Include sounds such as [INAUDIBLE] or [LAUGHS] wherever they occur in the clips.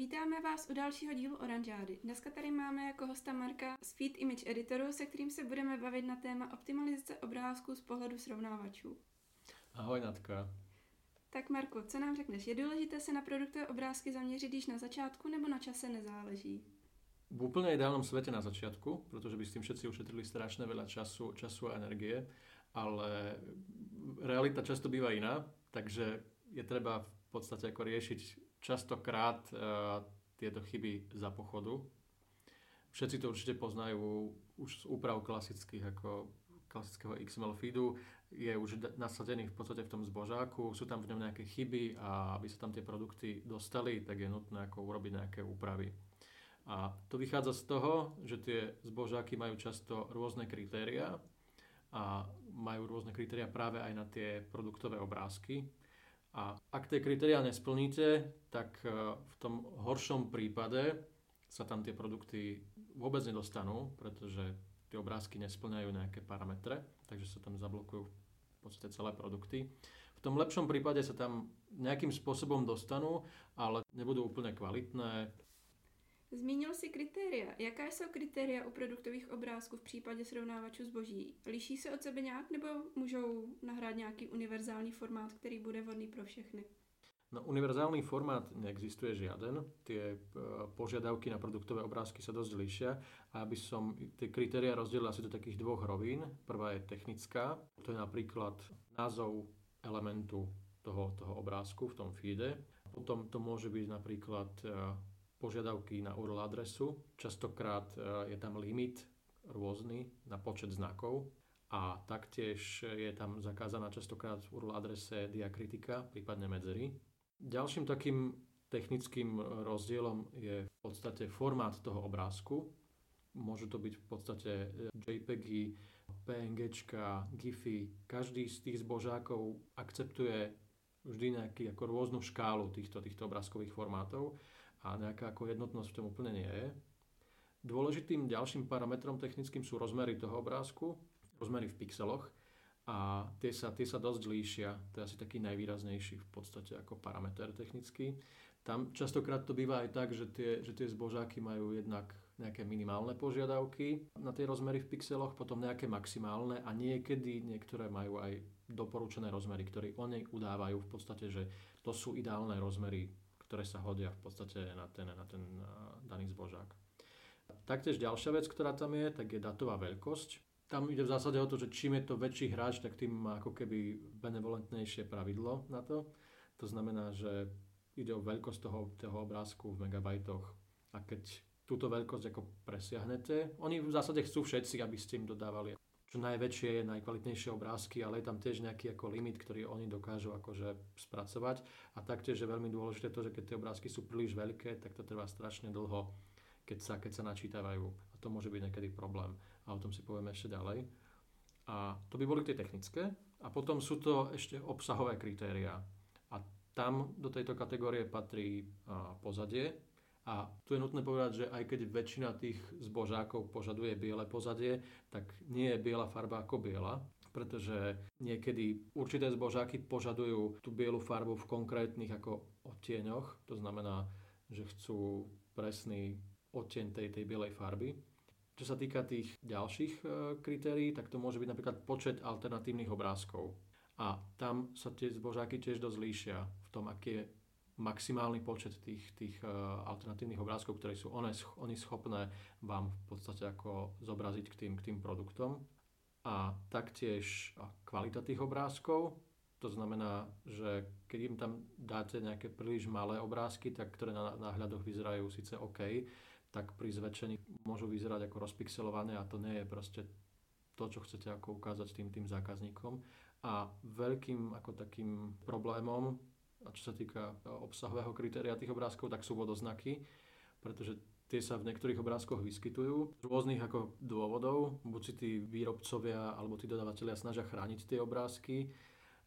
vítáme vás u dalšího dílu Oranžády. Dneska tady máme jako hosta Marka z Feed Image Editoru, se kterým se budeme bavit na téma optimalizace obrázků z pohledu srovnávačů. Ahoj Natka. Tak Marku, co nám řekneš? Je důležité se na produktové obrázky zaměřit již na začátku nebo na čase nezáleží? V úplne ideálnom svete na začiatku, pretože by s tým všetci ušetrili strašne veľa času, času a energie, ale realita často býva iná, takže je treba v podstate ako riešiť častokrát uh, tieto chyby za pochodu. Všetci to určite poznajú už z úprav klasických ako klasického XML feedu je už nasadený v podstate v tom zbožáku, sú tam v ňom nejaké chyby a aby sa tam tie produkty dostali, tak je nutné ako urobiť nejaké úpravy. A to vychádza z toho, že tie zbožáky majú často rôzne kritériá a majú rôzne kritéria práve aj na tie produktové obrázky. A ak tie kritériá nesplníte, tak e, v tom horšom prípade sa tam tie produkty vôbec nedostanú, pretože tie obrázky nesplňajú nejaké parametre, takže sa tam zablokujú v podstate celé produkty. V tom lepšom prípade sa tam nejakým spôsobom dostanú, ale nebudú úplne kvalitné. Zmínil si kritéria. Jaká jsou kritéria u produktových obrázků v případě srovnávačů zboží? Liší se od sebe nějak nebo můžou nahrát nějaký univerzální formát, který bude vhodný pro všechny? No, univerzálny formát neexistuje žiaden. Tie e, požiadavky na produktové obrázky sa dosť líšia. A aby som tie kritéria rozdelil asi do takých dvoch rovín. Prvá je technická. To je napríklad názov elementu toho, toho obrázku v tom feede. Potom to môže byť napríklad e, požiadavky na URL adresu. Častokrát e, je tam limit rôzny na počet znakov a taktiež je tam zakázaná častokrát v URL adrese diakritika, prípadne medzery. Ďalším takým technickým rozdielom je v podstate formát toho obrázku. Môžu to byť v podstate JPEGy, PNGčka, GIFy. Každý z tých zbožákov akceptuje vždy nejaký ako rôznu škálu týchto, týchto obrázkových formátov a nejaká ako jednotnosť v tom úplne nie je. Dôležitým ďalším parametrom technickým sú rozmery toho obrázku, rozmery v pixeloch a tie sa, tie sa dosť líšia. To je asi taký najvýraznejší v podstate ako parameter technický. Tam častokrát to býva aj tak, že tie, že tie zbožáky majú jednak nejaké minimálne požiadavky na tie rozmery v pixeloch, potom nejaké maximálne a niekedy niektoré majú aj doporučené rozmery, ktoré oni udávajú v podstate, že to sú ideálne rozmery, ktoré sa hodia v podstate na ten, na ten daný zbožák. Taktiež ďalšia vec, ktorá tam je, tak je datová veľkosť tam ide v zásade o to, že čím je to väčší hráč, tak tým má ako keby benevolentnejšie pravidlo na to. To znamená, že ide o veľkosť toho, toho obrázku v megabajtoch. A keď túto veľkosť ako presiahnete, oni v zásade chcú všetci, aby ste im dodávali čo najväčšie, najkvalitnejšie obrázky, ale je tam tiež nejaký ako limit, ktorý oni dokážu akože spracovať. A taktiež je veľmi dôležité to, že keď tie obrázky sú príliš veľké, tak to trvá strašne dlho keď sa, keď sa načítavajú. A to môže byť niekedy problém. A o tom si povieme ešte ďalej. A to by boli tie technické. A potom sú to ešte obsahové kritériá. A tam do tejto kategórie patrí pozadie. A tu je nutné povedať, že aj keď väčšina tých zbožákov požaduje biele pozadie, tak nie je biela farba ako biela, pretože niekedy určité zbožáky požadujú tú bielu farbu v konkrétnych ako odtieňoch, to znamená, že chcú presný odtieň tej, tej bielej farby. Čo sa týka tých ďalších e, kritérií, tak to môže byť napríklad počet alternatívnych obrázkov. A tam sa tie zbožáky tiež dosť líšia v tom, aký je maximálny počet tých, tých uh, alternatívnych obrázkov, ktoré sú one, oni schopné vám v podstate ako zobraziť k tým, k tým produktom. A taktiež kvalita tých obrázkov, to znamená, že keď im tam dáte nejaké príliš malé obrázky, tak ktoré na náhľadoch vyzerajú síce OK, tak pri zväčšení môžu vyzerať ako rozpixelované a to nie je proste to, čo chcete ako ukázať tým, tým zákazníkom. A veľkým ako takým problémom, a čo sa týka obsahového kritéria tých obrázkov, tak sú vodoznaky, pretože tie sa v niektorých obrázkoch vyskytujú z rôznych ako dôvodov. Buď si tí výrobcovia alebo tí dodávateľia snažia chrániť tie obrázky,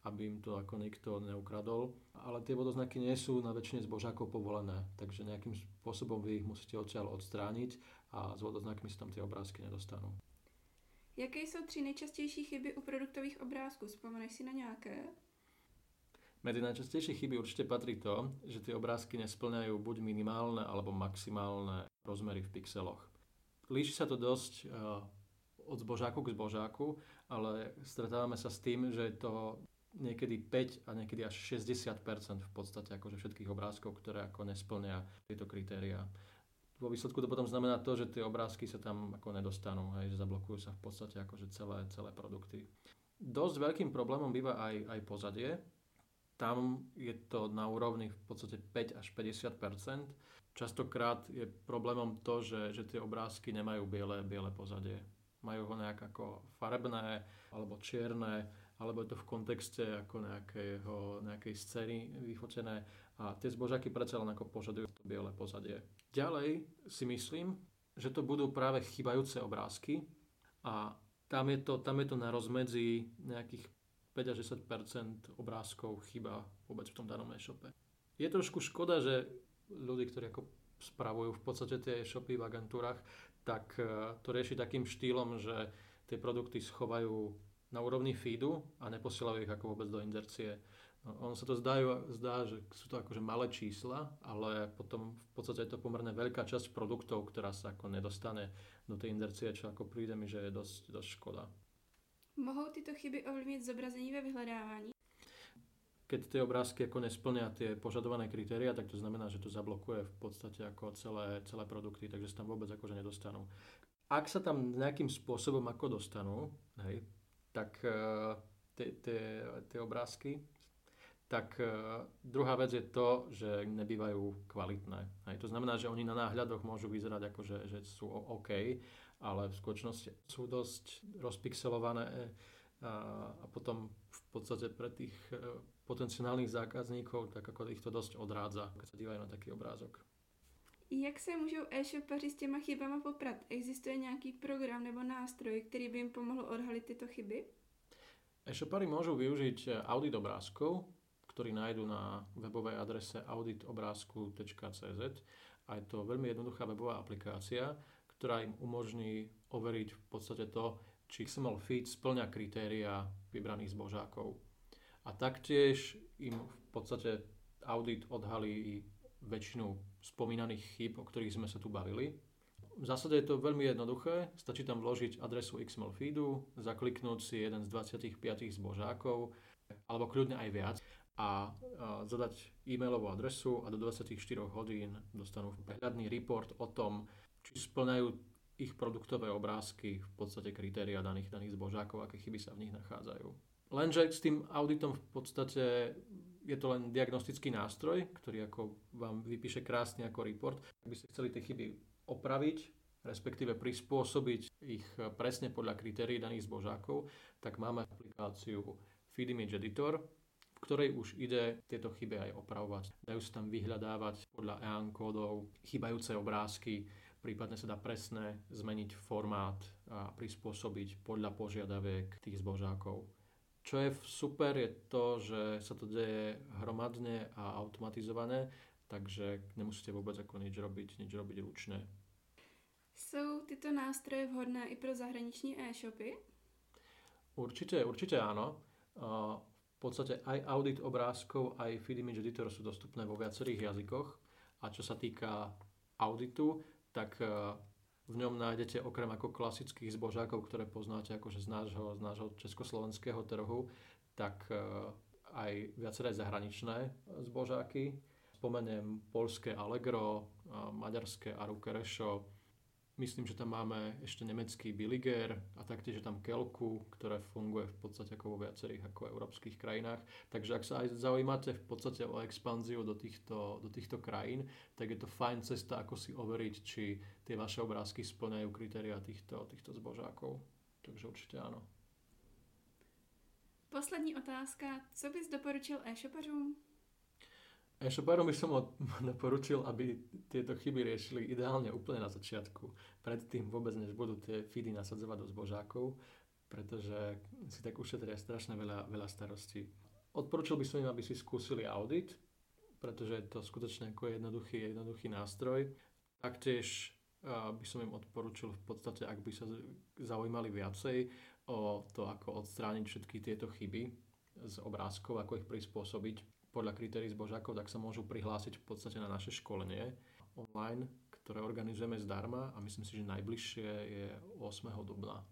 aby im to ako nikto neukradol. Ale tie vodoznaky nie sú na väčšine zbožákov povolené, takže nejakým spôsobom vy ich musíte odtiaľ odstrániť a s vodoznakmi sa tam tie obrázky nedostanú. Jaké jsou tři nejčastější chyby u produktových obrázků? Vzpomeneš si na nějaké? Medzi najčastejšie chyby určite patrí to, že tie obrázky nesplňajú buď minimálne alebo maximálne rozmery v pixeloch. Líši sa to dosť uh, od zbožáku k zbožáku, ale stretávame sa s tým, že je to niekedy 5 a niekedy až 60% v podstate akože všetkých obrázkov, ktoré ako nesplňa tieto kritéria. Vo výsledku to potom znamená to, že tie obrázky sa tam ako nedostanú, hej, že zablokujú sa v podstate akože celé, celé produkty. Dosť veľkým problémom býva aj, aj pozadie, tam je to na úrovni v podstate 5 až 50% Častokrát je problémom to, že, že tie obrázky nemajú biele, biele pozadie. Majú ho nejak ako farebné alebo čierne, alebo je to v kontexte ako nejakého, nejakej scény vyfotené a tie zbožaky predsa len ako požadujú to biele pozadie. Ďalej si myslím, že to budú práve chybajúce obrázky a tam je to, tam je to na rozmedzi nejakých 5 až 10 obrázkov chyba vôbec v tom danom e-shope. Je trošku škoda, že ľudí, ktorí ako spravujú v podstate tie e-shopy v agentúrach, tak e, to rieši takým štýlom, že tie produkty schovajú na úrovni feedu a neposielajú ich ako vôbec do inzercie. No, ono sa to zdá, zdá, že sú to akože malé čísla, ale potom v podstate je to pomerne veľká časť produktov, ktorá sa ako nedostane do tej inzercie, čo ako príde mi, že je dosť, dosť škoda. Mohou tyto chyby ovlivnit zobrazení ve vyhledávání? Keď tie obrázky ako nesplnia tie požadované kritéria, tak to znamená, že to zablokuje v podstate ako celé, celé produkty, takže sa tam vôbec akože nedostanú. Ak sa tam nejakým spôsobom ako dostanú, hej, tak uh, tie obrázky, tak uh, druhá vec je to, že nebývajú kvalitné. Hej. To znamená, že oni na náhľadoch môžu vyzerať ako, že, že sú OK, ale v skutočnosti sú dosť rozpixelované a, a potom v podstate pre tých e, potenciálnych zákazníkov tak ako ich to dosť odrádza, keď sa dívajú na taký obrázok. Jak se můžou e-shopaři s těma chybama poprat? Existuje nějaký program nebo nástroj, který by jim pomohl odhalit tyto chyby? E-shopari môžu využiť e, audit obrázkov, ktorý nájdu na webovej adrese auditobrázku.cz a je to veľmi jednoduchá webová aplikácia, ktorá im umožní overiť v podstate to, či XML feed splňa kritéria vybraných zbožákov. A taktiež im v podstate audit odhalí väčšinu spomínaných chyb, o ktorých sme sa tu bavili. V zásade je to veľmi jednoduché, stačí tam vložiť adresu XML feedu, zakliknúť si jeden z 25 zbožákov, alebo kľudne aj viac a, zadať e-mailovú adresu a do 24 hodín dostanú prehľadný report o tom, či splňajú ich produktové obrázky v podstate kritéria daných, daných zbožákov, aké chyby sa v nich nachádzajú. Lenže s tým auditom v podstate je to len diagnostický nástroj, ktorý ako vám vypíše krásne ako report. Ak by ste chceli tie chyby opraviť, respektíve prispôsobiť ich presne podľa kritérií daných zbožákov, tak máme aplikáciu Feed Image Editor, ktorej už ide tieto chyby aj opravovať. Dajú sa tam vyhľadávať podľa EAN kódov chybajúce obrázky, prípadne sa dá presne zmeniť formát a prispôsobiť podľa požiadaviek tých zbožákov. Čo je super je to, že sa to deje hromadne a automatizované, takže nemusíte vôbec ako nič robiť, nič robiť ručne. Jsou tyto nástroje vhodné i pro zahraniční e-shopy? Určite, určite áno. Podstate aj audit obrázkov, aj Feed Image Editor sú dostupné vo viacerých jazykoch. A čo sa týka auditu, tak e, v ňom nájdete okrem ako klasických zbožákov, ktoré poznáte akože z nášho, z nášho československého trhu, tak e, aj viaceré zahraničné zbožáky. Spomeniem polské Allegro, maďarské Aruke Rešo, Myslím, že tam máme ešte nemecký Billiger a taktiež tam Kelku, ktoré funguje v podstate ako vo viacerých ako európskych krajinách. Takže ak sa aj zaujímate v podstate o expanziu do týchto, do týchto krajín, tak je to fajn cesta, ako si overiť, či tie vaše obrázky splňajú kritéria týchto, týchto zbožákov. Takže určite áno. Poslední otázka. Co bys doporučil e-shopařům? E-shoparom by som doporučil, [LAUGHS] aby tieto chyby riešili ideálne úplne na začiatku. Predtým vôbec, než budú tie feedy nasadzovať do zbožákov, pretože si tak ušetria strašne veľa, veľa starostí. Odporúčil by som im, aby si skúsili audit, pretože je to skutočne ako jednoduchý, jednoduchý nástroj. Taktiež by som im odporúčil v podstate, ak by sa zaujímali viacej o to, ako odstrániť všetky tieto chyby z obrázkov, ako ich prispôsobiť, podľa kritérií zbožákov, tak sa môžu prihlásiť v podstate na naše školenie online, ktoré organizujeme zdarma a myslím si, že najbližšie je 8. dubna.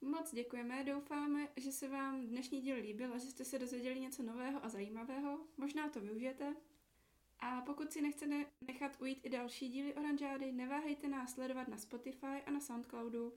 Moc děkujeme, doufáme, že se vám dnešní díl líbil a že jste se dozvěděli něco nového a zajímavého. Možná to využijete. A pokud si nechcete nechat ujít i další díly Oranžády, neváhejte nás sledovat na Spotify a na Soundcloudu.